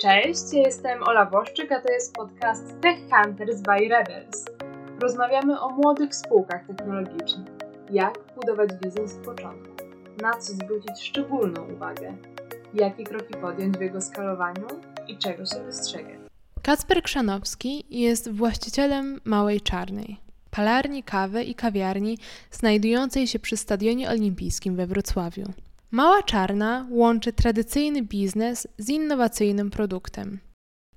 Cześć, jestem Ola Boszczyk, a to jest podcast Tech Hunters by Rebels. Rozmawiamy o młodych spółkach technologicznych. Jak budować biznes z początku? Na co zwrócić szczególną uwagę? Jakie kroki podjąć w jego skalowaniu i czego się wystrzegać? Kacper Krzanowski jest właścicielem Małej Czarnej, palarni kawy i kawiarni znajdującej się przy Stadionie Olimpijskim we Wrocławiu. Mała Czarna łączy tradycyjny biznes z innowacyjnym produktem.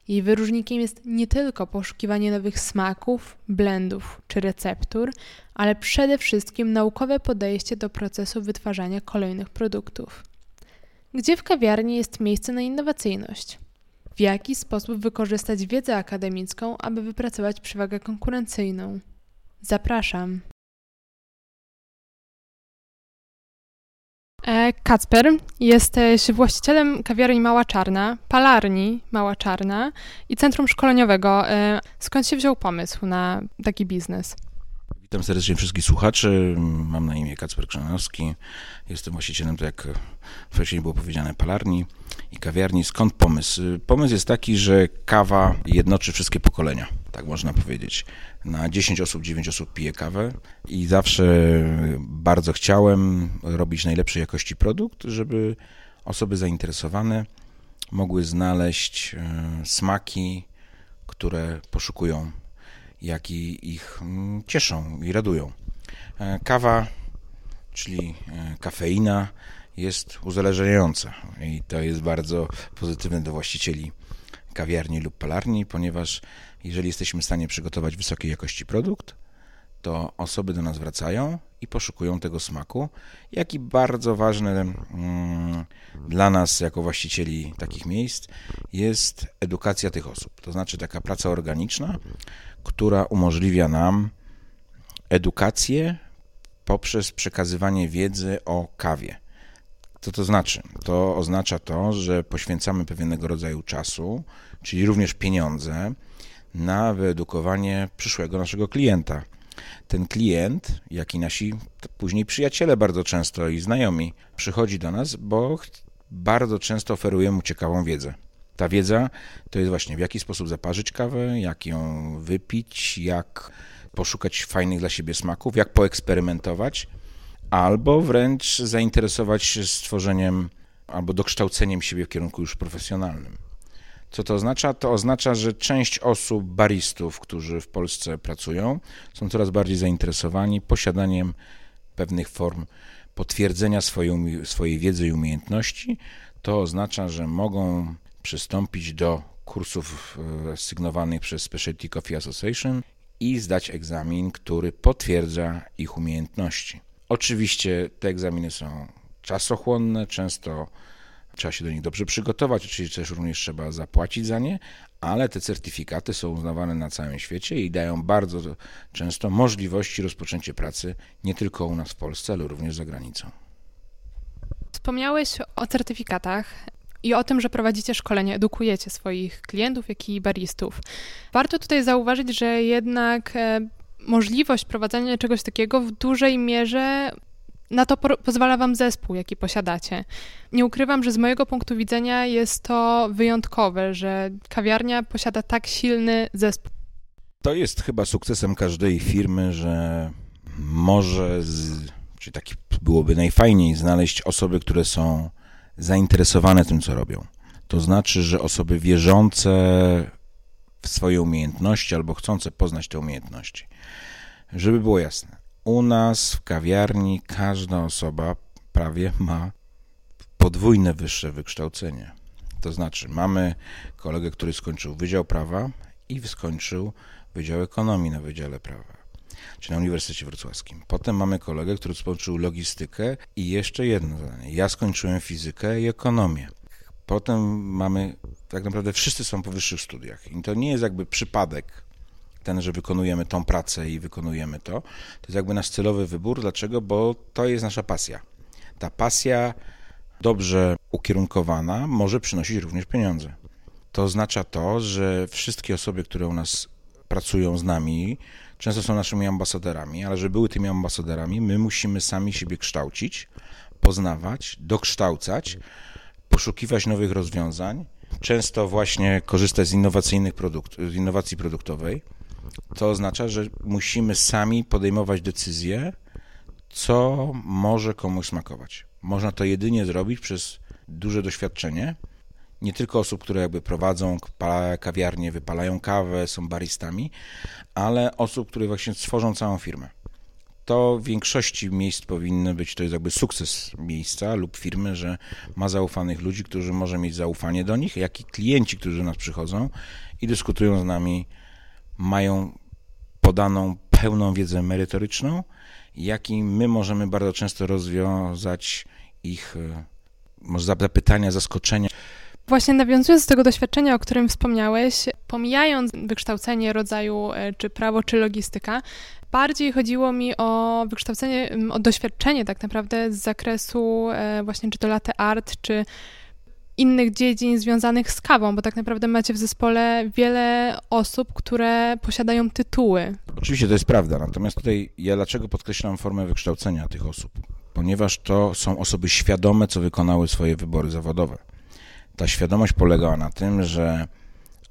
Jej wyróżnikiem jest nie tylko poszukiwanie nowych smaków, blendów czy receptur, ale przede wszystkim naukowe podejście do procesu wytwarzania kolejnych produktów. Gdzie w kawiarni jest miejsce na innowacyjność? W jaki sposób wykorzystać wiedzę akademicką, aby wypracować przewagę konkurencyjną? Zapraszam. Kacper, jesteś właścicielem kawiarni Mała Czarna, palarni Mała Czarna i centrum szkoleniowego. E, skąd się wziął pomysł na taki biznes? Witam serdecznie wszystkich słuchaczy. Mam na imię Kacper Krzanowski. Jestem właścicielem, tak jak wcześniej było powiedziane, palarni i kawiarni. Skąd pomysł? Pomysł jest taki, że kawa jednoczy wszystkie pokolenia, tak można powiedzieć. Na 10 osób 9 osób pije kawę i zawsze bardzo chciałem robić najlepszej jakości produkt, żeby osoby zainteresowane mogły znaleźć e, smaki, które poszukują jak i ich mm, cieszą i radują. E, kawa, czyli e, kafeina, jest uzależniająca i to jest bardzo pozytywne do właścicieli kawiarni lub palarni, ponieważ jeżeli jesteśmy w stanie przygotować wysokiej jakości produkt, to osoby do nas wracają i poszukują tego smaku, jak i bardzo ważne mm, dla nas, jako właścicieli takich miejsc, jest edukacja tych osób. To znaczy taka praca organiczna, która umożliwia nam edukację poprzez przekazywanie wiedzy o kawie. Co to znaczy? To oznacza to, że poświęcamy pewnego rodzaju czasu, czyli również pieniądze, na wyedukowanie przyszłego naszego klienta. Ten klient, jak i nasi później przyjaciele bardzo często i znajomi, przychodzi do nas, bo bardzo często oferujemy mu ciekawą wiedzę. Ta wiedza to jest właśnie w jaki sposób zaparzyć kawę, jak ją wypić, jak poszukać fajnych dla siebie smaków, jak poeksperymentować, albo wręcz zainteresować się stworzeniem albo dokształceniem siebie w kierunku już profesjonalnym. Co to oznacza? To oznacza, że część osób, baristów, którzy w Polsce pracują, są coraz bardziej zainteresowani posiadaniem pewnych form potwierdzenia swojej, swojej wiedzy i umiejętności. To oznacza, że mogą przystąpić do kursów e, sygnowanych przez Specialty Coffee Association i zdać egzamin, który potwierdza ich umiejętności. Oczywiście te egzaminy są czasochłonne, często trzeba się do nich dobrze przygotować, oczywiście też również trzeba zapłacić za nie, ale te certyfikaty są uznawane na całym świecie i dają bardzo często możliwości rozpoczęcia pracy nie tylko u nas w Polsce, ale również za granicą. Wspomniałeś o certyfikatach i o tym, że prowadzicie szkolenie, edukujecie swoich klientów, jak i baristów. Warto tutaj zauważyć, że jednak e, możliwość prowadzenia czegoś takiego w dużej mierze na to pozwala Wam zespół, jaki posiadacie. Nie ukrywam, że z mojego punktu widzenia jest to wyjątkowe, że kawiarnia posiada tak silny zespół. To jest chyba sukcesem każdej firmy, że może, z, czy taki byłoby najfajniej, znaleźć osoby, które są zainteresowane tym, co robią. To znaczy, że osoby wierzące w swoje umiejętności albo chcące poznać te umiejętności. Żeby było jasne, u nas w kawiarni każda osoba prawie ma podwójne wyższe wykształcenie. To znaczy, mamy kolegę, który skończył Wydział Prawa i skończył Wydział Ekonomii na Wydziale Prawa czy na Uniwersytecie Wrocławskim. Potem mamy kolegę, który skończył logistykę i jeszcze jedno zadanie. Ja skończyłem fizykę i ekonomię. Potem mamy, tak naprawdę wszyscy są po wyższych studiach i to nie jest jakby przypadek ten, że wykonujemy tą pracę i wykonujemy to. To jest jakby nasz celowy wybór. Dlaczego? Bo to jest nasza pasja. Ta pasja dobrze ukierunkowana może przynosić również pieniądze. To oznacza to, że wszystkie osoby, które u nas pracują z nami, często są naszymi ambasadorami, ale żeby były tymi ambasadorami, my musimy sami siebie kształcić, poznawać, dokształcać, poszukiwać nowych rozwiązań, często właśnie korzystać z innowacyjnych produktów, z innowacji produktowej. To oznacza, że musimy sami podejmować decyzje, co może komuś smakować. Można to jedynie zrobić przez duże doświadczenie, nie tylko osób, które jakby prowadzą kawiarnie, wypalają kawę, są baristami, ale osób, które właśnie stworzą całą firmę. To w większości miejsc powinny być, to jest jakby sukces miejsca lub firmy, że ma zaufanych ludzi, którzy może mieć zaufanie do nich, jak i klienci, którzy do nas przychodzą i dyskutują z nami, mają podaną pełną wiedzę merytoryczną, jak i my możemy bardzo często rozwiązać ich e, może zapytania, zaskoczenia. Właśnie nawiązując do tego doświadczenia, o którym wspomniałeś, pomijając wykształcenie rodzaju e, czy prawo, czy logistyka, bardziej chodziło mi o wykształcenie, o doświadczenie tak naprawdę z zakresu e, właśnie czy to latte art, czy innych dziedzin związanych z kawą, bo tak naprawdę macie w zespole wiele osób, które posiadają tytuły. Oczywiście to jest prawda, natomiast tutaj ja dlaczego podkreślam formę wykształcenia tych osób? Ponieważ to są osoby świadome, co wykonały swoje wybory zawodowe. Ta świadomość polegała na tym, że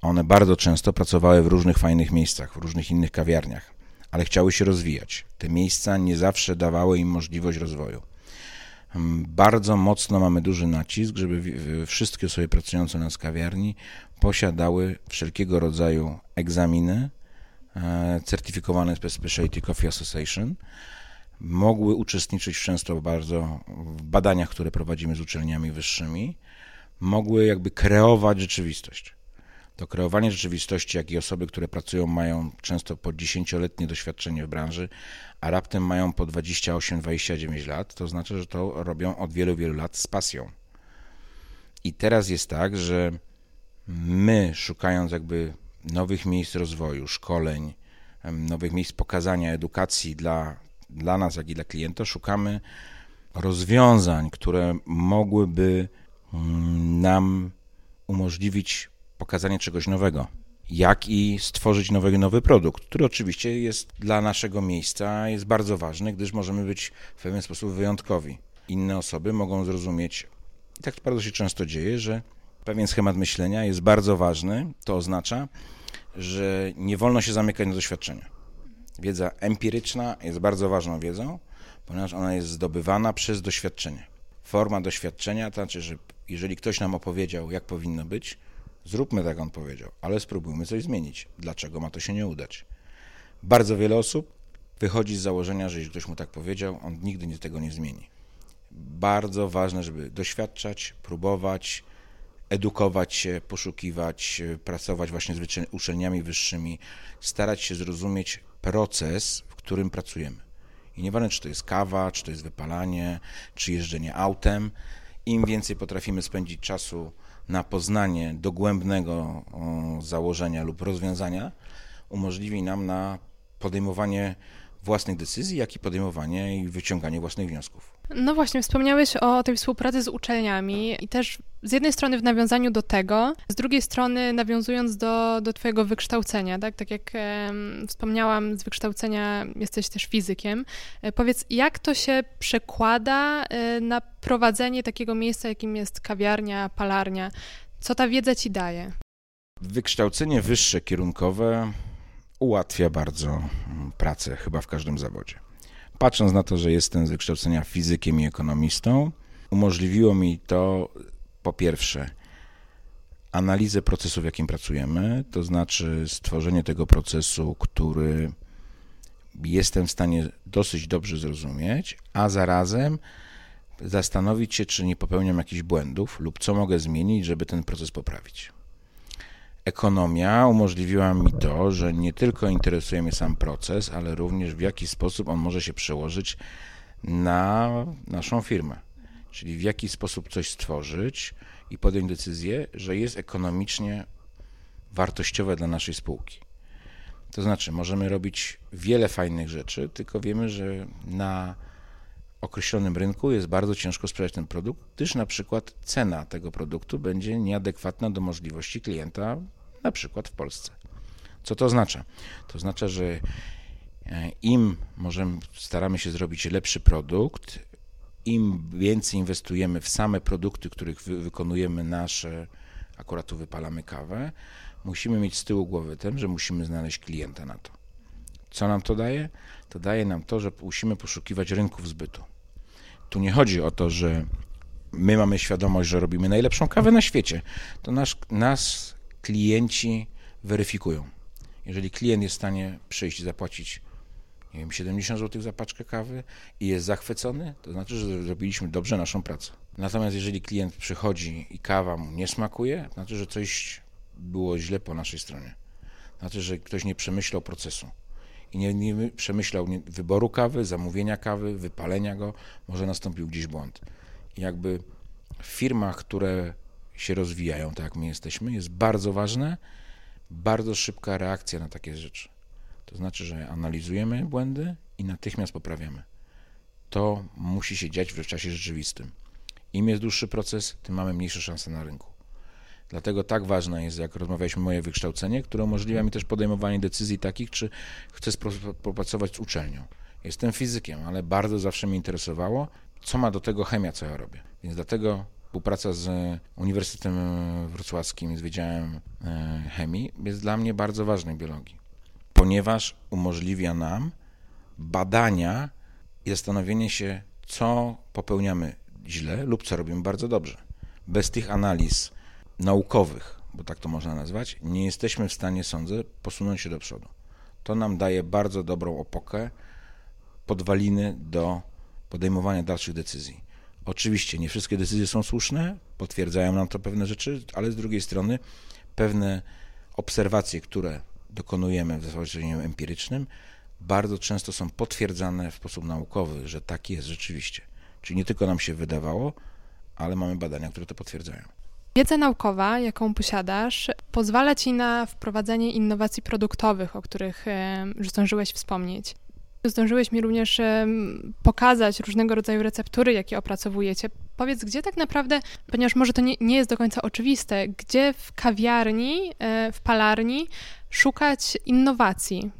one bardzo często pracowały w różnych fajnych miejscach, w różnych innych kawiarniach, ale chciały się rozwijać. Te miejsca nie zawsze dawały im możliwość rozwoju. Hmm, bardzo mocno mamy duży nacisk, żeby wszystkie osoby pracujące na kawiarni posiadały wszelkiego rodzaju egzaminy e, certyfikowane przez Specialty Coffee Association, mogły uczestniczyć często bardzo w badaniach, które prowadzimy z uczelniami wyższymi, mogły jakby kreować rzeczywistość. To kreowanie rzeczywistości, jak i osoby, które pracują, mają często po dziesięcioletnie doświadczenie w branży, a raptem mają po 28-29 lat, to znaczy, że to robią od wielu, wielu lat z pasją. I teraz jest tak, że my, szukając jakby nowych miejsc rozwoju, szkoleń, nowych miejsc pokazania, edukacji dla, dla nas, jak i dla klienta, szukamy rozwiązań, które mogłyby nam umożliwić pokazanie czegoś nowego, jak i stworzyć nowy, nowy produkt, który oczywiście jest dla naszego miejsca jest bardzo ważny, gdyż możemy być w pewien sposób wyjątkowi. Inne osoby mogą zrozumieć, i tak bardzo się często dzieje, że pewien schemat myślenia jest bardzo ważny. To oznacza, że nie wolno się zamykać na doświadczenia. Wiedza empiryczna jest bardzo ważną wiedzą, ponieważ ona jest zdobywana przez doświadczenie. Forma doświadczenia to znaczy, że jeżeli ktoś nam opowiedział, jak powinno być, Zróbmy tak, on powiedział, ale spróbujmy coś zmienić. Dlaczego ma to się nie udać? Bardzo wiele osób wychodzi z założenia, że jeśli ktoś mu tak powiedział, on nigdy tego nie zmieni. Bardzo ważne, żeby doświadczać, próbować, edukować się, poszukiwać, pracować właśnie z uczelniami wyższymi, starać się zrozumieć proces, w którym pracujemy. I nieważne, czy to jest kawa, czy to jest wypalanie, czy jeżdżenie autem, im więcej potrafimy spędzić czasu na poznanie dogłębnego założenia lub rozwiązania umożliwi nam na podejmowanie własnych decyzji, jak i podejmowanie i wyciąganie własnych wniosków. No właśnie, wspomniałeś o tej współpracy z uczelniami i też z jednej strony w nawiązaniu do tego, z drugiej strony nawiązując do, do Twojego wykształcenia, tak? Tak jak e, wspomniałam, z wykształcenia jesteś też fizykiem. E, powiedz, jak to się przekłada e, na prowadzenie takiego miejsca, jakim jest kawiarnia, palarnia? Co ta wiedza Ci daje? Wykształcenie wyższe kierunkowe ułatwia bardzo mm, pracę chyba w każdym zawodzie. Patrząc na to, że jestem z wykształcenia fizykiem i ekonomistą, umożliwiło mi to po pierwsze analizę procesu, w jakim pracujemy, to znaczy stworzenie tego procesu, który jestem w stanie dosyć dobrze zrozumieć, a zarazem zastanowić się, czy nie popełniam jakichś błędów lub co mogę zmienić, żeby ten proces poprawić ekonomia umożliwiła mi to, że nie tylko interesuje mnie sam proces, ale również w jaki sposób on może się przełożyć na naszą firmę. Czyli w jaki sposób coś stworzyć i podjąć decyzję, że jest ekonomicznie wartościowe dla naszej spółki. To znaczy, możemy robić wiele fajnych rzeczy, tylko wiemy, że na określonym rynku jest bardzo ciężko sprzedać ten produkt, gdyż na przykład cena tego produktu będzie nieadekwatna do możliwości klienta, na przykład w Polsce. Co to oznacza? To oznacza, że e, im możemy, staramy się zrobić lepszy produkt, im więcej inwestujemy w same produkty, których wy, wykonujemy nasze, akurat tu wypalamy kawę, musimy mieć z tyłu głowy tym, że musimy znaleźć klienta na to. Co nam to daje? To daje nam to, że musimy poszukiwać rynków zbytu. Tu nie chodzi o to, że my mamy świadomość, że robimy najlepszą kawę na świecie. To nasz, nas klienci weryfikują. Jeżeli klient jest w stanie przyjść i zapłacić nie wiem, 70 zł za paczkę kawy i jest zachwycony, to znaczy, że zrobiliśmy dobrze naszą pracę. Natomiast jeżeli klient przychodzi i kawa mu nie smakuje, to znaczy, że coś było źle po naszej stronie. Znaczy, że ktoś nie przemyślał procesu i nie, nie przemyślał wyboru kawy, zamówienia kawy, wypalenia go, może nastąpił gdzieś błąd. I jakby w firmach, które się rozwijają, tak jak my jesteśmy, jest bardzo ważne, bardzo szybka reakcja na takie rzeczy. To znaczy, że analizujemy błędy i natychmiast poprawiamy. To musi się dziać w czasie rzeczywistym. Im jest dłuższy proces, tym mamy mniejsze szanse na rynku. Dlatego tak ważne jest, jak rozmawialiśmy, moje wykształcenie, które umożliwia mi też podejmowanie decyzji takich, czy chcę popracować z uczelnią. Jestem fizykiem, ale bardzo zawsze mnie interesowało, co ma do tego chemia, co ja robię. Więc dlatego współpraca z Uniwersytetem Wrocławskim, z Wydziałem e, Chemii jest dla mnie bardzo ważnej biologii, ponieważ umożliwia nam badania i zastanowienie się, co popełniamy źle lub co robimy bardzo dobrze. Bez tych analiz naukowych, bo tak to można nazwać, nie jesteśmy w stanie, sądzę, posunąć się do przodu. To nam daje bardzo dobrą opokę, podwaliny do podejmowania dalszych decyzji. Oczywiście nie wszystkie decyzje są słuszne, potwierdzają nam to pewne rzeczy, ale z drugiej strony pewne obserwacje, które dokonujemy w zastosowaniem empirycznym, bardzo często są potwierdzane w sposób naukowy, że tak jest rzeczywiście. Czyli nie tylko nam się wydawało, ale mamy badania, które to potwierdzają. Wiedza naukowa, jaką posiadasz, pozwala ci na wprowadzenie innowacji produktowych, o których już zdążyłeś wspomnieć. Zdążyłeś mi również pokazać różnego rodzaju receptury, jakie opracowujecie. Powiedz, gdzie tak naprawdę, ponieważ może to nie, nie jest do końca oczywiste, gdzie w kawiarni, e, w palarni szukać innowacji?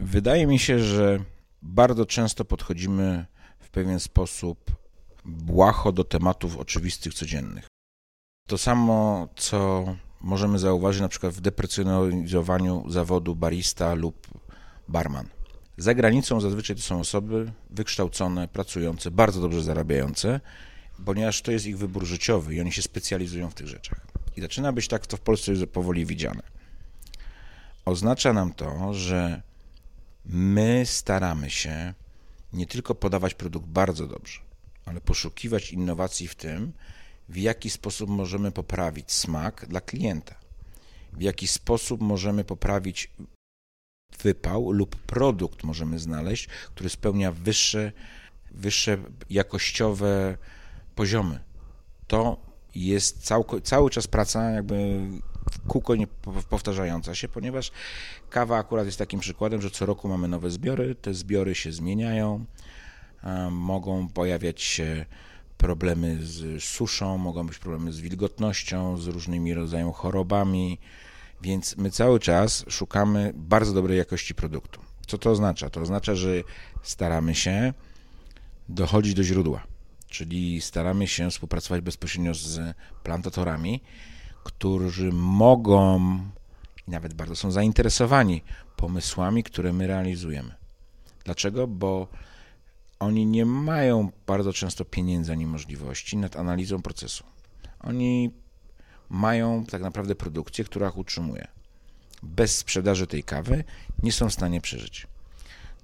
Wydaje mi się, że bardzo często podchodzimy w pewien sposób błaho do tematów oczywistych, codziennych. To samo, co możemy zauważyć na przykład w deprecjonalizowaniu zawodu barista lub barman. Za granicą zazwyczaj to są osoby wykształcone, pracujące, bardzo dobrze zarabiające, ponieważ to jest ich wybór życiowy i oni się specjalizują w tych rzeczach. I zaczyna być tak to w Polsce powoli widziane. Oznacza nam to, że my staramy się nie tylko podawać produkt bardzo dobrze, ale poszukiwać innowacji w tym, w jaki sposób możemy poprawić smak dla klienta, w jaki sposób możemy poprawić wypał lub produkt możemy znaleźć, który spełnia wyższe, wyższe jakościowe poziomy. To jest cały, cały czas praca jakby kółko powtarzająca się, ponieważ kawa akurat jest takim przykładem, że co roku mamy nowe zbiory, te zbiory się zmieniają, mogą pojawiać się problemy z suszą, mogą być problemy z wilgotnością, z różnymi rodzajami chorobami, więc my cały czas szukamy bardzo dobrej jakości produktu. Co to oznacza? To oznacza, że staramy się dochodzić do źródła, czyli staramy się współpracować bezpośrednio z plantatorami, którzy mogą i nawet bardzo są zainteresowani pomysłami, które my realizujemy. Dlaczego? Bo oni nie mają bardzo często pieniędzy ani możliwości nad analizą procesu. Oni mają tak naprawdę produkcję, która ich utrzymuje. Bez sprzedaży tej kawy nie są w stanie przeżyć.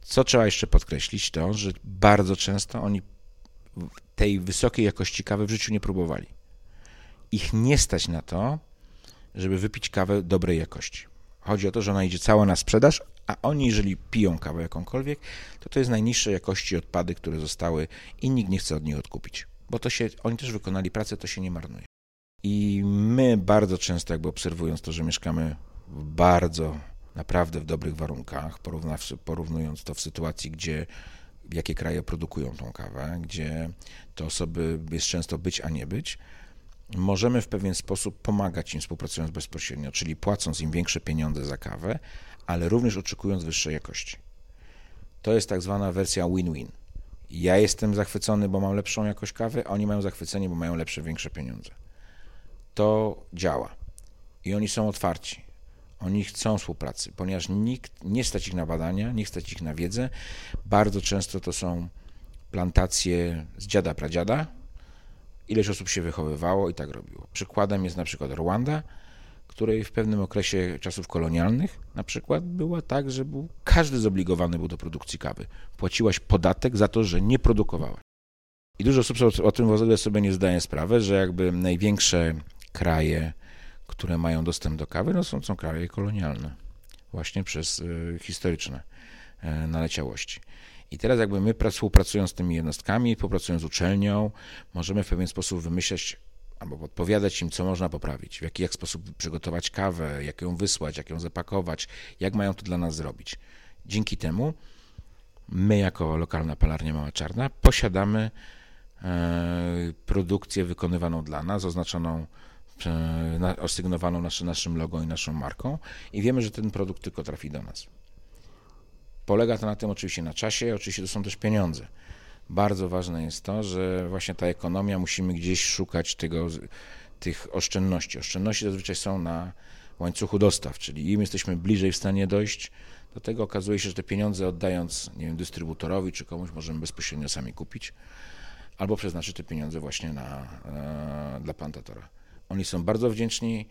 Co trzeba jeszcze podkreślić, to, że bardzo często oni tej wysokiej jakości kawy w życiu nie próbowali. Ich nie stać na to, żeby wypić kawę dobrej jakości. Chodzi o to, że ona idzie cała na sprzedaż, a oni, jeżeli piją kawę jakąkolwiek, to to jest najniższej jakości odpady, które zostały i nikt nie chce od nich odkupić. Bo to się, oni też wykonali pracę, to się nie marnuje. I my bardzo często, jakby obserwując to, że mieszkamy w bardzo, naprawdę w dobrych warunkach, porównując to w sytuacji, gdzie jakie kraje produkują tą kawę, gdzie te osoby jest często być, a nie być, możemy w pewien sposób pomagać im współpracując bezpośrednio, czyli płacąc im większe pieniądze za kawę, ale również oczekując wyższej jakości. To jest tak zwana wersja win-win. Ja jestem zachwycony, bo mam lepszą jakość kawy, a oni mają zachwycenie, bo mają lepsze, większe pieniądze. To działa. I oni są otwarci. Oni chcą współpracy, ponieważ nikt nie stać ich na badania, nie stać ich na wiedzę. Bardzo często to są plantacje z dziada pradziada. Ileś osób się wychowywało i tak robiło. Przykładem jest na przykład Rwanda, której w pewnym okresie czasów kolonialnych na przykład była tak, że był, każdy zobligowany był do produkcji kawy. Płaciłaś podatek za to, że nie produkowałaś. I dużo osób o tym w ogóle sobie nie zdaje sprawy, że jakby największe kraje, które mają dostęp do kawy, no są, są kraje kolonialne, właśnie przez y, historyczne y, naleciałości. I teraz jakby my współpracując z tymi jednostkami, współpracując z uczelnią, możemy w pewien sposób wymyślać albo podpowiadać im, co można poprawić, w jaki jak sposób przygotować kawę, jak ją wysłać, jak ją zapakować, jak mają to dla nas zrobić. Dzięki temu my, jako lokalna palarnia Mała Czarna, posiadamy e, produkcję wykonywaną dla nas, oznaczoną, e, osygnowaną naszym, naszym logo i naszą marką i wiemy, że ten produkt tylko trafi do nas. Polega to na tym oczywiście na czasie, oczywiście to są też pieniądze bardzo ważne jest to, że właśnie ta ekonomia, musimy gdzieś szukać tego, tych oszczędności. Oszczędności zazwyczaj są na łańcuchu dostaw, czyli im jesteśmy bliżej w stanie dojść, do tego okazuje się, że te pieniądze oddając, nie wiem, dystrybutorowi czy komuś możemy bezpośrednio sami kupić, albo przeznaczyć te pieniądze właśnie na, e, dla plantatora. Oni są bardzo wdzięczni,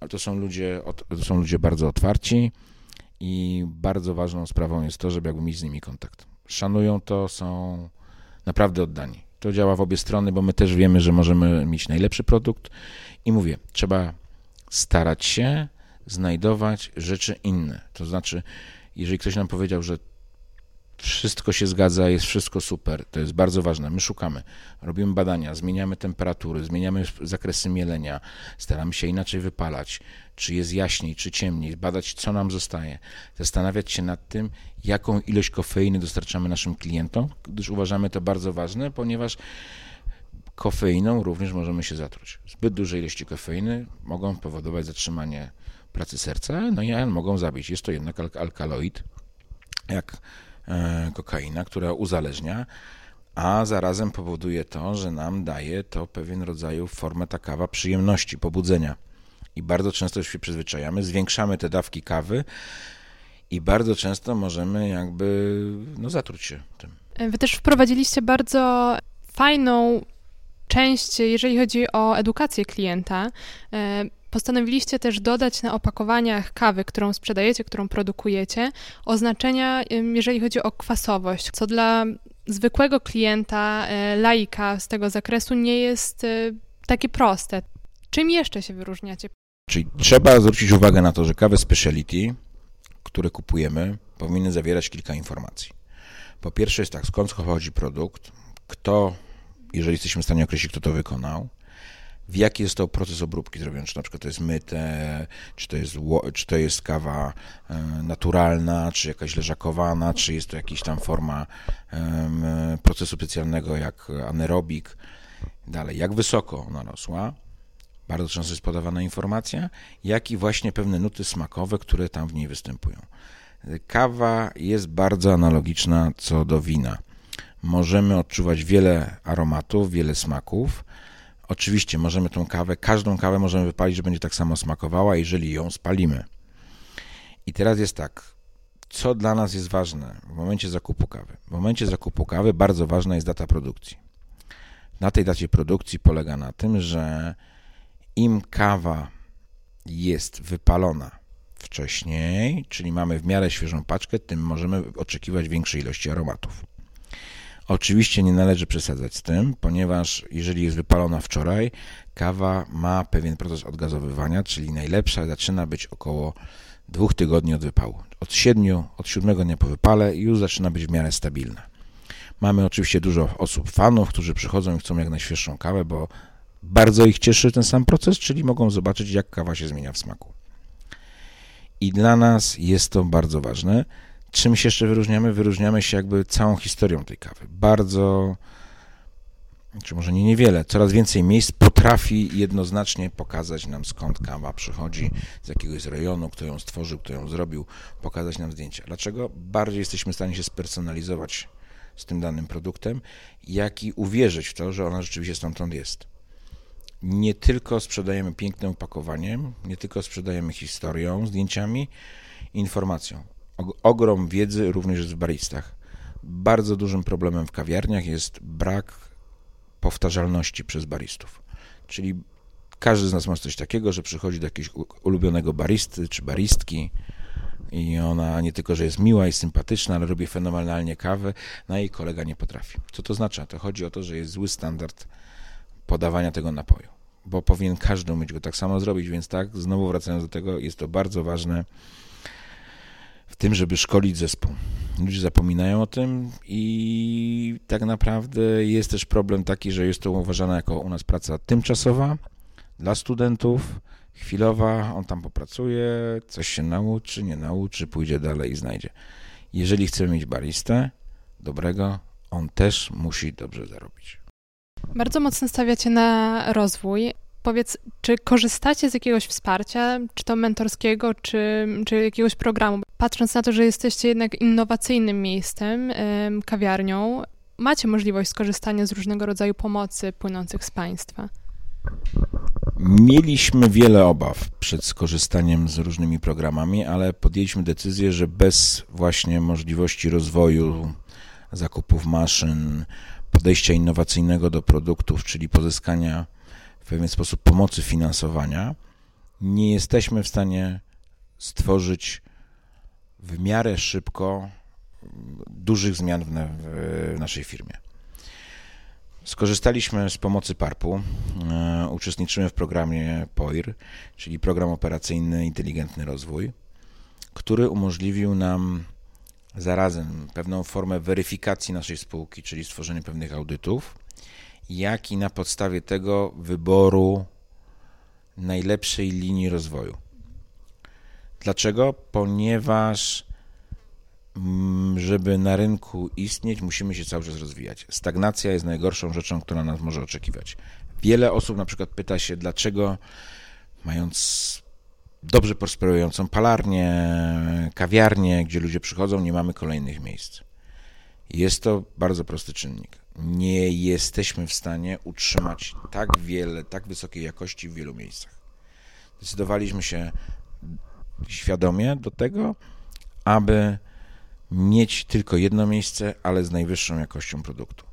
ale to są ludzie, to są ludzie bardzo otwarci i bardzo ważną sprawą jest to, żeby jakby mieć z nimi kontakt. Szanują to, są naprawdę oddani. To działa w obie strony, bo my też wiemy, że możemy mieć najlepszy produkt i mówię, trzeba starać się znajdować rzeczy inne. To znaczy, jeżeli ktoś nam powiedział, że wszystko się zgadza, jest wszystko super, to jest bardzo ważne. My szukamy, robimy badania, zmieniamy temperatury, zmieniamy zakresy mielenia, staramy się inaczej wypalać, czy jest jaśniej, czy ciemniej, badać, co nam zostaje, zastanawiać się nad tym, jaką ilość kofeiny dostarczamy naszym klientom, gdyż uważamy to bardzo ważne, ponieważ kofeiną również możemy się zatruć. Zbyt duże ilości kofeiny mogą powodować zatrzymanie pracy serca, no i mogą zabić. Jest to jednak alkaloid, jak kokaina, która uzależnia, a zarazem powoduje to, że nam daje to pewien rodzaju formę ta kawa przyjemności, pobudzenia. I bardzo często już się przyzwyczajamy, zwiększamy te dawki kawy, i bardzo często możemy jakby no, zatruć się tym. Wy też wprowadziliście bardzo fajną część, jeżeli chodzi o edukację klienta. Postanowiliście też dodać na opakowaniach kawy, którą sprzedajecie, którą produkujecie, oznaczenia, jeżeli chodzi o kwasowość, co dla zwykłego klienta, e, laika z tego zakresu nie jest e, takie proste. Czym jeszcze się wyróżniacie? Czyli trzeba zwrócić uwagę na to, że kawę speciality które kupujemy, powinny zawierać kilka informacji. Po pierwsze jest tak, skąd pochodzi produkt, kto, jeżeli jesteśmy w stanie określić, kto to wykonał, w jaki jest to proces obróbki zrobiony, czy na przykład to jest myte, czy to jest, czy to jest kawa e, naturalna, czy jakaś leżakowana, czy jest to jakaś tam forma procesu specjalnego jak anaerobik, dalej, jak wysoko ona rosła, bardzo często jest podawana informacja, jak i właśnie pewne nuty smakowe, które tam w niej występują. Kawa jest bardzo analogiczna co do wina. Możemy odczuwać wiele aromatów, wiele smaków. Oczywiście możemy tą kawę, każdą kawę możemy wypalić, że będzie tak samo smakowała, jeżeli ją spalimy. I teraz jest tak, co dla nas jest ważne w momencie zakupu kawy? W momencie zakupu kawy bardzo ważna jest data produkcji. Na tej dacie produkcji polega na tym, że im kawa jest wypalona wcześniej, czyli mamy w miarę świeżą paczkę, tym możemy oczekiwać większej ilości aromatów. Oczywiście nie należy przesadzać z tym, ponieważ jeżeli jest wypalona wczoraj, kawa ma pewien proces odgazowywania, czyli najlepsza zaczyna być około dwóch tygodni od wypału. Od siedmiu, od siódmego dnia po wypale już zaczyna być w miarę stabilna. Mamy oczywiście dużo osób, fanów, którzy przychodzą i chcą jak najświeższą kawę, bo bardzo ich cieszy ten sam proces, czyli mogą zobaczyć, jak kawa się zmienia w smaku. I dla nas jest to bardzo ważne. Czym się jeszcze wyróżniamy? Wyróżniamy się jakby całą historią tej kawy. Bardzo, czy może nie niewiele, coraz więcej miejsc potrafi jednoznacznie pokazać nam skąd kawa przychodzi, z jakiegoś rejonu, kto ją stworzył, kto ją zrobił, pokazać nam zdjęcia. Dlaczego? Bardziej jesteśmy w stanie się spersonalizować z tym danym produktem, jak i uwierzyć w to, że ona rzeczywiście stamtąd jest. Nie tylko sprzedajemy pięknym opakowaniem, nie tylko sprzedajemy historią, zdjęciami, informacją. Ogrom wiedzy również jest w baristach. Bardzo dużym problemem w kawiarniach jest brak powtarzalności przez baristów. Czyli każdy z nas ma coś takiego, że przychodzi do jakiegoś ulubionego baristy czy baristki i ona nie tylko, że jest miła i sympatyczna, ale robi fenomenalnie kawę, no i kolega nie potrafi. Co to znaczy? To chodzi o to, że jest zły standard podawania tego napoju, bo powinien każdy umieć go tak samo zrobić, więc tak, znowu wracając do tego, jest to bardzo ważne w tym, żeby szkolić zespół. Ludzie zapominają o tym i tak naprawdę jest też problem taki, że jest to uważana jako u nas praca tymczasowa dla studentów, chwilowa, on tam popracuje, coś się nauczy, nie nauczy, pójdzie dalej i znajdzie. Jeżeli chcemy mieć baristę dobrego, on też musi dobrze zarobić. Bardzo mocno stawiacie na rozwój. Powiedz, czy korzystacie z jakiegoś wsparcia, czy to mentorskiego, czy, czy jakiegoś programu? Patrząc na to, że jesteście jednak innowacyjnym miejscem, kawiarnią, macie możliwość skorzystania z różnego rodzaju pomocy płynących z państwa. Mieliśmy wiele obaw przed skorzystaniem z różnymi programami, ale podjęliśmy decyzję, że bez właśnie możliwości rozwoju zakupów maszyn, podejścia innowacyjnego do produktów, czyli pozyskania w pewien sposób pomocy finansowania, nie jesteśmy w stanie stworzyć w miarę szybko dużych zmian w, naszej firmie. Skorzystaliśmy z pomocy PARP-u. E, uczestniczymy w programie POIR, czyli Program Operacyjny Inteligentny Rozwój, który umożliwił nam zarazem pewną formę weryfikacji naszej spółki, czyli stworzenie pewnych audytów, jak i na podstawie tego wyboru najlepszej linii rozwoju. Dlaczego? Ponieważ mm, żeby na rynku istnieć, musimy się cały czas rozwijać. Stagnacja jest najgorszą rzeczą, która nas może oczekiwać. Wiele osób na przykład pyta się, dlaczego mając dobrze prosperującą palarnię, kawiarnię, gdzie ludzie przychodzą, nie mamy kolejnych miejsc. Jest to bardzo prosty czynnik. Nie jesteśmy w stanie utrzymać tak wiele, tak wysokiej jakości w wielu miejscach. Zdecydowaliśmy się świadomie do tego, aby mieć tylko jedno miejsce, ale z najwyższą jakością produktu.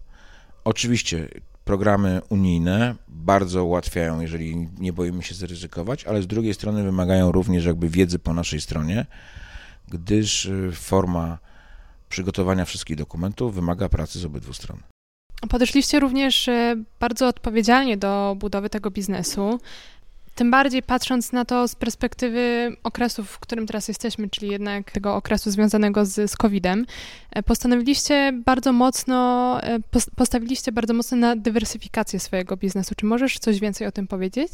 Oczywiście programy unijne bardzo ułatwiają, jeżeli nie boimy się zaryzykować, ale z drugiej strony wymagają również jakby wiedzy po naszej stronie, gdyż y, forma przygotowania wszystkich dokumentów wymaga pracy z obydwu stron. Podeszliście również y, bardzo odpowiedzialnie do budowy tego biznesu. Tym bardziej patrząc na to z perspektywy okresu, w którym teraz jesteśmy, czyli jednak tego okresu związanego z, z COVID-em, e, postanowiliście bardzo mocno, e, postawiliście bardzo mocno na dywersyfikację swojego biznesu. Czy możesz coś więcej o tym powiedzieć?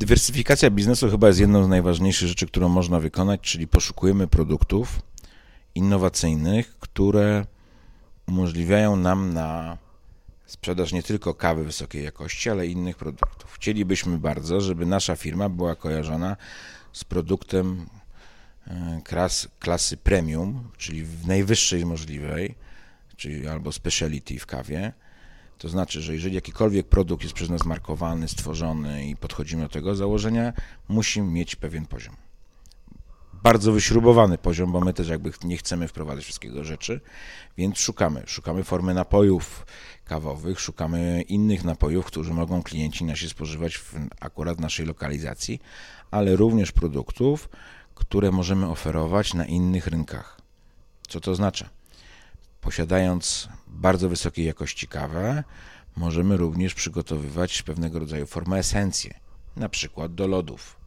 Dywersyfikacja biznesu chyba jest jedną z najważniejszych rzeczy, którą można wykonać, czyli poszukujemy produktów innowacyjnych, które umożliwiają nam na sprzedaż nie tylko kawy wysokiej jakości, ale innych produktów. Chcielibyśmy bardzo, żeby nasza firma była kojarzona z produktem e, klas, klasy premium, czyli w najwyższej możliwej, czyli albo speciality w kawie. To znaczy, że jeżeli jakikolwiek produkt jest przez nas markowany, stworzony i podchodzimy do tego założenia, musi mieć pewien poziom bardzo wyśrubowany poziom, bo my też jakby nie chcemy wprowadzać wszystkiego rzeczy, więc szukamy. Szukamy formy napojów kawowych, szukamy innych napojów, którzy mogą klienci nasi spożywać w akurat naszej lokalizacji, ale również produktów, które możemy oferować na innych rynkach. Co to oznacza? Posiadając bardzo wysokiej jakości kawę, możemy również przygotowywać pewnego rodzaju formę esencję, na przykład do lodów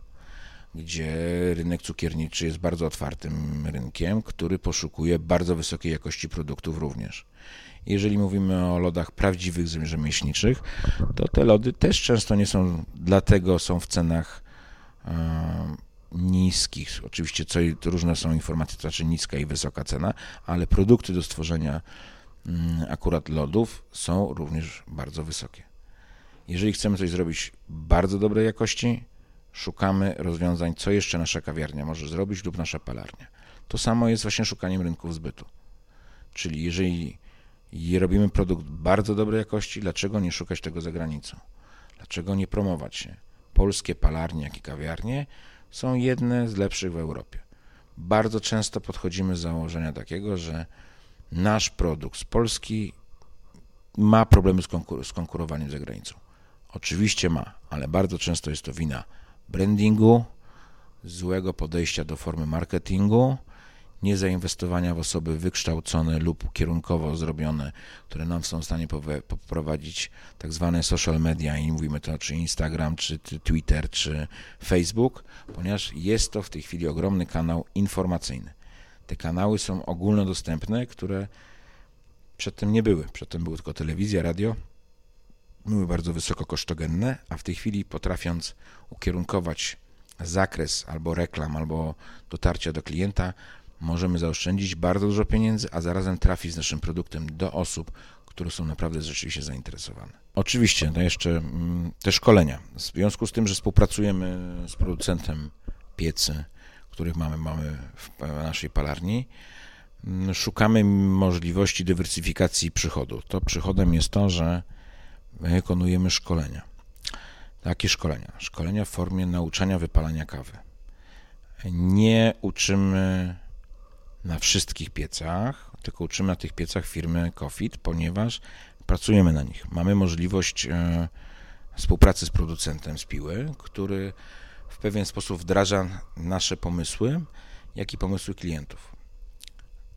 gdzie rynek cukierniczy jest bardzo otwartym rynkiem, który poszukuje bardzo wysokiej jakości produktów również. Jeżeli mówimy o lodach prawdziwych rzemieślniczych, to te lody też często nie są, dlatego są w cenach e, niskich. Oczywiście co, różne są informacje, to znaczy niska i wysoka cena, ale produkty do stworzenia mm, akurat lodów są również bardzo wysokie. Jeżeli chcemy coś zrobić bardzo dobrej jakości, szukamy rozwiązań, co jeszcze nasza kawiarnia może zrobić lub nasza palarnia. To samo jest właśnie szukaniem rynków zbytu. Czyli jeżeli robimy produkt bardzo dobrej jakości, dlaczego nie szukać tego za granicą? Dlaczego nie promować się? Polskie palarnie, jak i kawiarnie są jedne z lepszych w Europie. Bardzo często podchodzimy z założenia takiego, że nasz produkt z Polski ma problemy z, konkur z konkurowaniem za granicą. Oczywiście ma, ale bardzo często jest to wina brandingu, złego podejścia do formy marketingu, niezainwestowania w osoby wykształcone lub kierunkowo zrobione, które nam są w stanie poprowadzić tak zwane social media i mówimy to czy Instagram, czy Twitter, czy Facebook, ponieważ jest to w tej chwili ogromny kanał informacyjny. Te kanały są ogólnodostępne, które przedtem nie były. Przedtem były tylko telewizja, radio, były bardzo wysoko kosztogenne, a w tej chwili potrafiąc ukierunkować zakres albo reklam, albo dotarcia do klienta, możemy zaoszczędzić bardzo dużo pieniędzy, a zarazem trafić z naszym produktem do osób, które są naprawdę rzeczywiście zainteresowane. Oczywiście, no jeszcze mm, te szkolenia. W związku z tym, że współpracujemy z producentem piecy, których mamy, mamy w naszej palarni, mm, szukamy możliwości dywersyfikacji przychodu. To przychodem jest to, że wykonujemy szkolenia. Jakie szkolenia? Szkolenia w formie nauczania wypalania kawy. Nie uczymy na wszystkich piecach, tylko uczymy na tych piecach firmy Kofit, ponieważ pracujemy na nich. Mamy możliwość e, współpracy z producentem z piły, który w pewien sposób wdraża nasze pomysły, jak i pomysły klientów.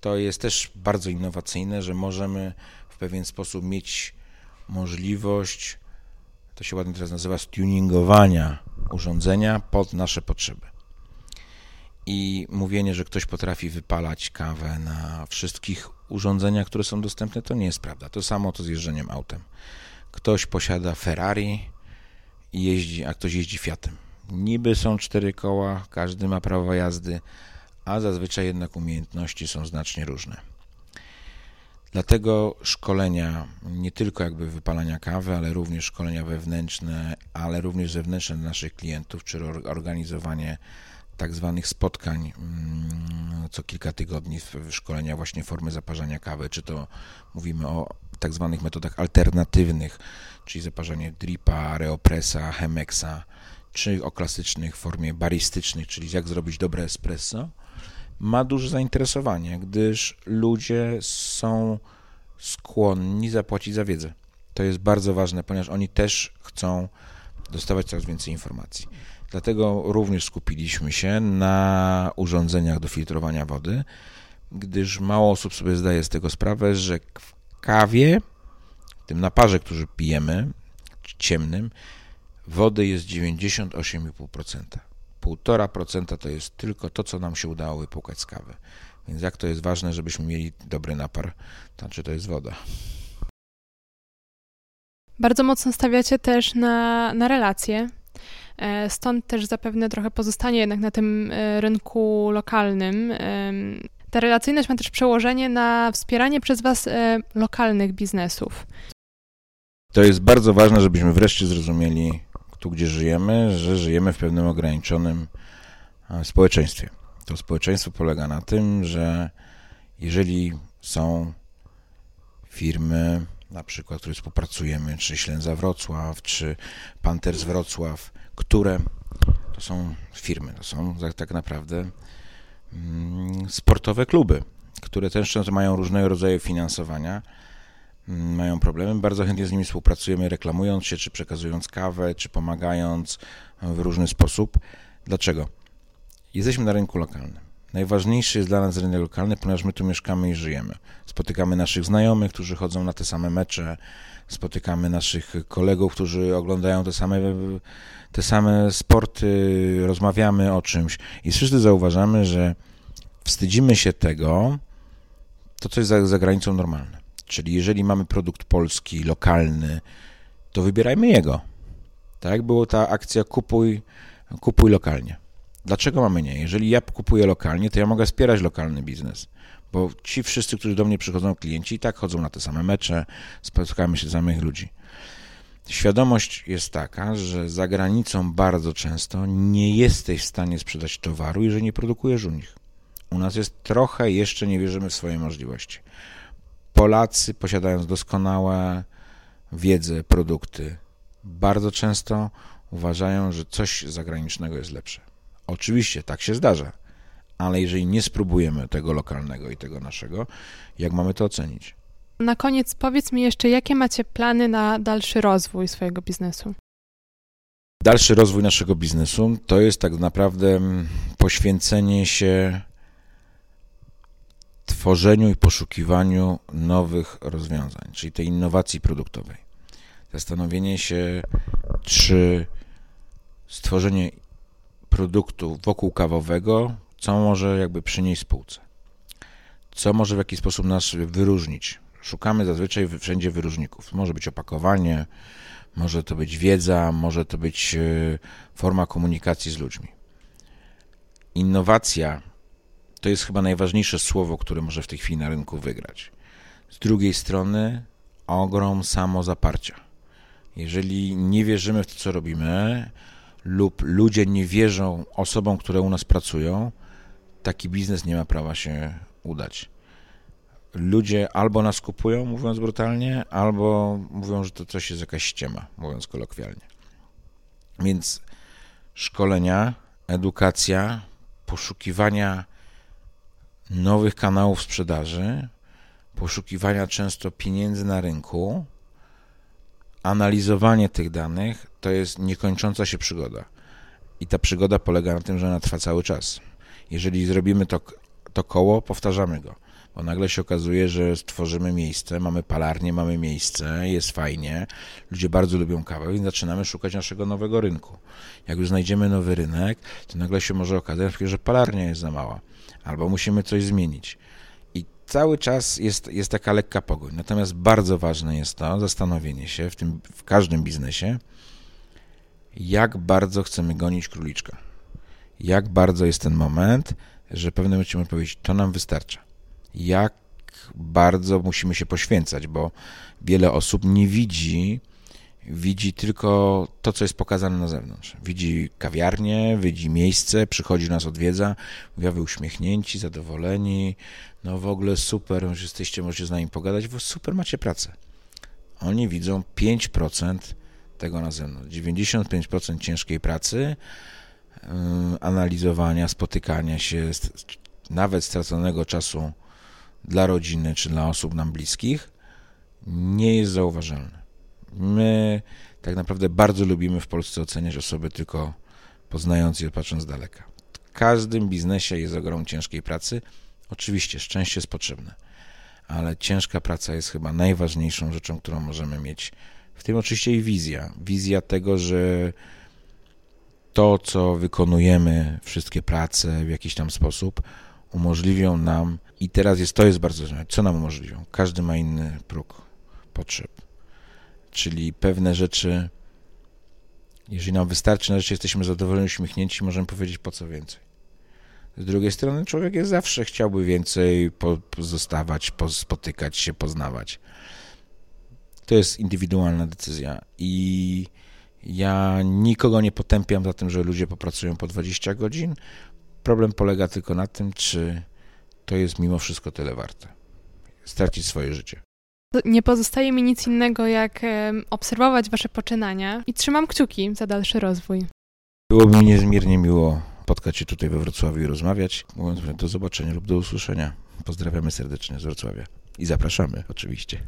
To jest też bardzo innowacyjne, że możemy w pewien sposób mieć możliwość, to się ładnie teraz nazywa, tuningowania urządzenia pod nasze potrzeby. I mówienie, że ktoś potrafi wypalać kawę na wszystkich urządzeniach, które są dostępne, to nie jest prawda. To samo to z jeżdżeniem autem. Ktoś posiada Ferrari i jeździ, a ktoś jeździ Fiatem. Niby są cztery koła, każdy ma prawo jazdy, a zazwyczaj jednak umiejętności są znacznie różne. Dlatego szkolenia, nie tylko jakby wypalania kawy, ale również szkolenia wewnętrzne, ale również zewnętrzne dla naszych klientów, czy organizowanie tak zwanych spotkań mm, co kilka tygodni szkolenia właśnie formy zaparzania kawy, czy to mówimy o tak zwanych metodach alternatywnych, czyli zaparzanie dripa, aeropressa, chemexa, czy o klasycznych formie baristycznych, czyli jak zrobić dobre espresso, ma duże zainteresowanie, gdyż ludzie są skłonni zapłacić za wiedzę. To jest bardzo ważne, ponieważ oni też chcą dostawać coraz więcej informacji. Dlatego również skupiliśmy się na urządzeniach do filtrowania wody, gdyż mało osób sobie zdaje z tego sprawę, że w kawie, w tym naparze, który pijemy, ciemnym, wody jest 98,5%. 1,5% to jest tylko to, co nam się udało wypłukać z kawy. Więc jak to jest ważne, żebyśmy mieli dobry napar, to znaczy to jest woda. Bardzo mocno stawiacie też na, na relacje. E, stąd też zapewne trochę pozostanie jednak na tym e, rynku lokalnym. Ta relacyjność ma też przełożenie na wspieranie przez Was e, lokalnych biznesów. To jest bardzo ważne, żebyśmy wreszcie zrozumieli, tu gdzie żyjemy, że żyjemy w pewnym ograniczonym społeczeństwie. To społeczeństwo polega na tym, że jeżeli są firmy, na przykład, które współpracujemy, czy Ślęza Wrocław, czy Panthers Wrocław, które to są firmy, to są tak naprawdę mm, sportowe kluby, które też często mają różnego rodzaju finansowania, mają problemy. Bardzo chętnie z nimi współpracujemy, reklamując się, czy przekazując kawę, czy pomagając w różny sposób. Dlaczego? Jesteśmy na rynku lokalnym. Najważniejszy jest dla nas rynek lokalny, ponieważ my tu mieszkamy i żyjemy. Spotykamy naszych znajomych, którzy chodzą na te same mecze, spotykamy naszych kolegów, którzy oglądają te same, te same sporty, rozmawiamy o czymś i wszyscy zauważamy, że wstydzimy się tego, to co jest za, za granicą normalne. Czyli jeżeli mamy produkt polski, lokalny, to wybierajmy jego. Tak było ta akcja kupuj, kupuj lokalnie. Dlaczego mamy nie? Jeżeli ja kupuję lokalnie, to ja mogę wspierać lokalny biznes, bo ci wszyscy, którzy do mnie przychodzą, klienci, i tak chodzą na te same mecze, spotykamy się z samych ludzi. Świadomość jest taka, że za granicą bardzo często nie jesteś w stanie sprzedać towaru, jeżeli nie produkujesz u nich. U nas jest trochę, jeszcze nie wierzymy w swoje możliwości. Polacy, posiadając doskonałe wiedzę, produkty, bardzo często uważają, że coś zagranicznego jest lepsze. Oczywiście tak się zdarza, ale jeżeli nie spróbujemy tego lokalnego i tego naszego, jak mamy to ocenić? Na koniec powiedz mi jeszcze, jakie macie plany na dalszy rozwój swojego biznesu? Dalszy rozwój naszego biznesu to jest tak naprawdę poświęcenie się tworzeniu i poszukiwaniu nowych rozwiązań, czyli tej innowacji produktowej. Zastanowienie się, czy stworzenie produktu wokół kawowego, co może jakby przynieść spółce. Co może w jakiś sposób nas wyróżnić. Szukamy zazwyczaj wszędzie wyróżników. Może być opakowanie, może to być wiedza, może to być e, forma komunikacji z ludźmi. Innowacja to jest chyba najważniejsze słowo, które może w tej chwili na rynku wygrać. Z drugiej strony ogrom samozaparcia. Jeżeli nie wierzymy w to, co robimy, lub ludzie nie wierzą osobom, które u nas pracują, taki biznes nie ma prawa się udać. Ludzie albo nas kupują, mówiąc brutalnie, albo mówią, że to coś jest jakaś ściema, mówiąc kolokwialnie. Więc szkolenia, edukacja, poszukiwania nowych kanałów sprzedaży, poszukiwania często pieniędzy na rynku, analizowanie tych danych to jest niekończąca się przygoda. I ta przygoda polega na tym, że ona trwa cały czas. Jeżeli zrobimy to, to koło, powtarzamy go. Bo nagle się okazuje, że stworzymy miejsce, mamy palarnię, mamy miejsce, jest fajnie, ludzie bardzo lubią kawę, więc zaczynamy szukać naszego nowego rynku. Jak już znajdziemy nowy rynek, to nagle się może okazać, że palarnia jest za mała, albo musimy coś zmienić cały czas jest, jest taka lekka pogoń. Natomiast bardzo ważne jest to zastanowienie się w, tym, w każdym biznesie, jak bardzo chcemy gonić króliczka. Jak bardzo jest ten moment, że pewnym musimy powiedzieć, to nam wystarcza. Jak bardzo musimy się poświęcać, bo wiele osób nie widzi widzi tylko to, co jest pokazane na zewnątrz. Widzi kawiarnię, widzi miejsce, przychodzi nas odwiedza, mówi, wy uśmiechnięci, zadowoleni, no w ogóle super, już jesteście, możecie z nami pogadać, bo super macie pracę. Oni widzą 5% tego na zewnątrz. 95% ciężkiej pracy, yy, analizowania, spotykania się, nawet straconego czasu dla rodziny czy dla osób nam bliskich, nie jest zauważalne. My tak naprawdę bardzo lubimy w Polsce oceniać osoby tylko poznając je, patrząc z daleka. W każdym biznesie jest ogrom ciężkiej pracy. Oczywiście szczęście jest potrzebne, ale ciężka praca jest chyba najważniejszą rzeczą, którą możemy mieć. W tym oczywiście i wizja. Wizja tego, że to, co wykonujemy, wszystkie prace w jakiś tam sposób, umożliwią nam, i teraz jest, to jest bardzo ważne, co nam umożliwią. Każdy ma inny próg potrzeb czyli pewne rzeczy, jeżeli nam wystarczy, na rzeczy jesteśmy zadowoleni, uśmiechnięci, możemy powiedzieć po co więcej. Z drugiej strony człowiek jest zawsze chciałby więcej pozostawać, spotykać się, poznawać. To jest indywidualna decyzja i ja nikogo nie potępiam za tym, że ludzie popracują po 20 godzin. Problem polega tylko na tym, czy to jest mimo wszystko tyle warte. Stracić swoje życie. Nie pozostaje mi nic innego, jak obserwować Wasze poczynania i trzymam kciuki za dalszy rozwój. Byłoby mi niezmiernie miło spotkać się tutaj we Wrocławiu i rozmawiać. Mówiąc do zobaczenia lub do usłyszenia. Pozdrawiamy serdecznie z Wrocławia i zapraszamy oczywiście.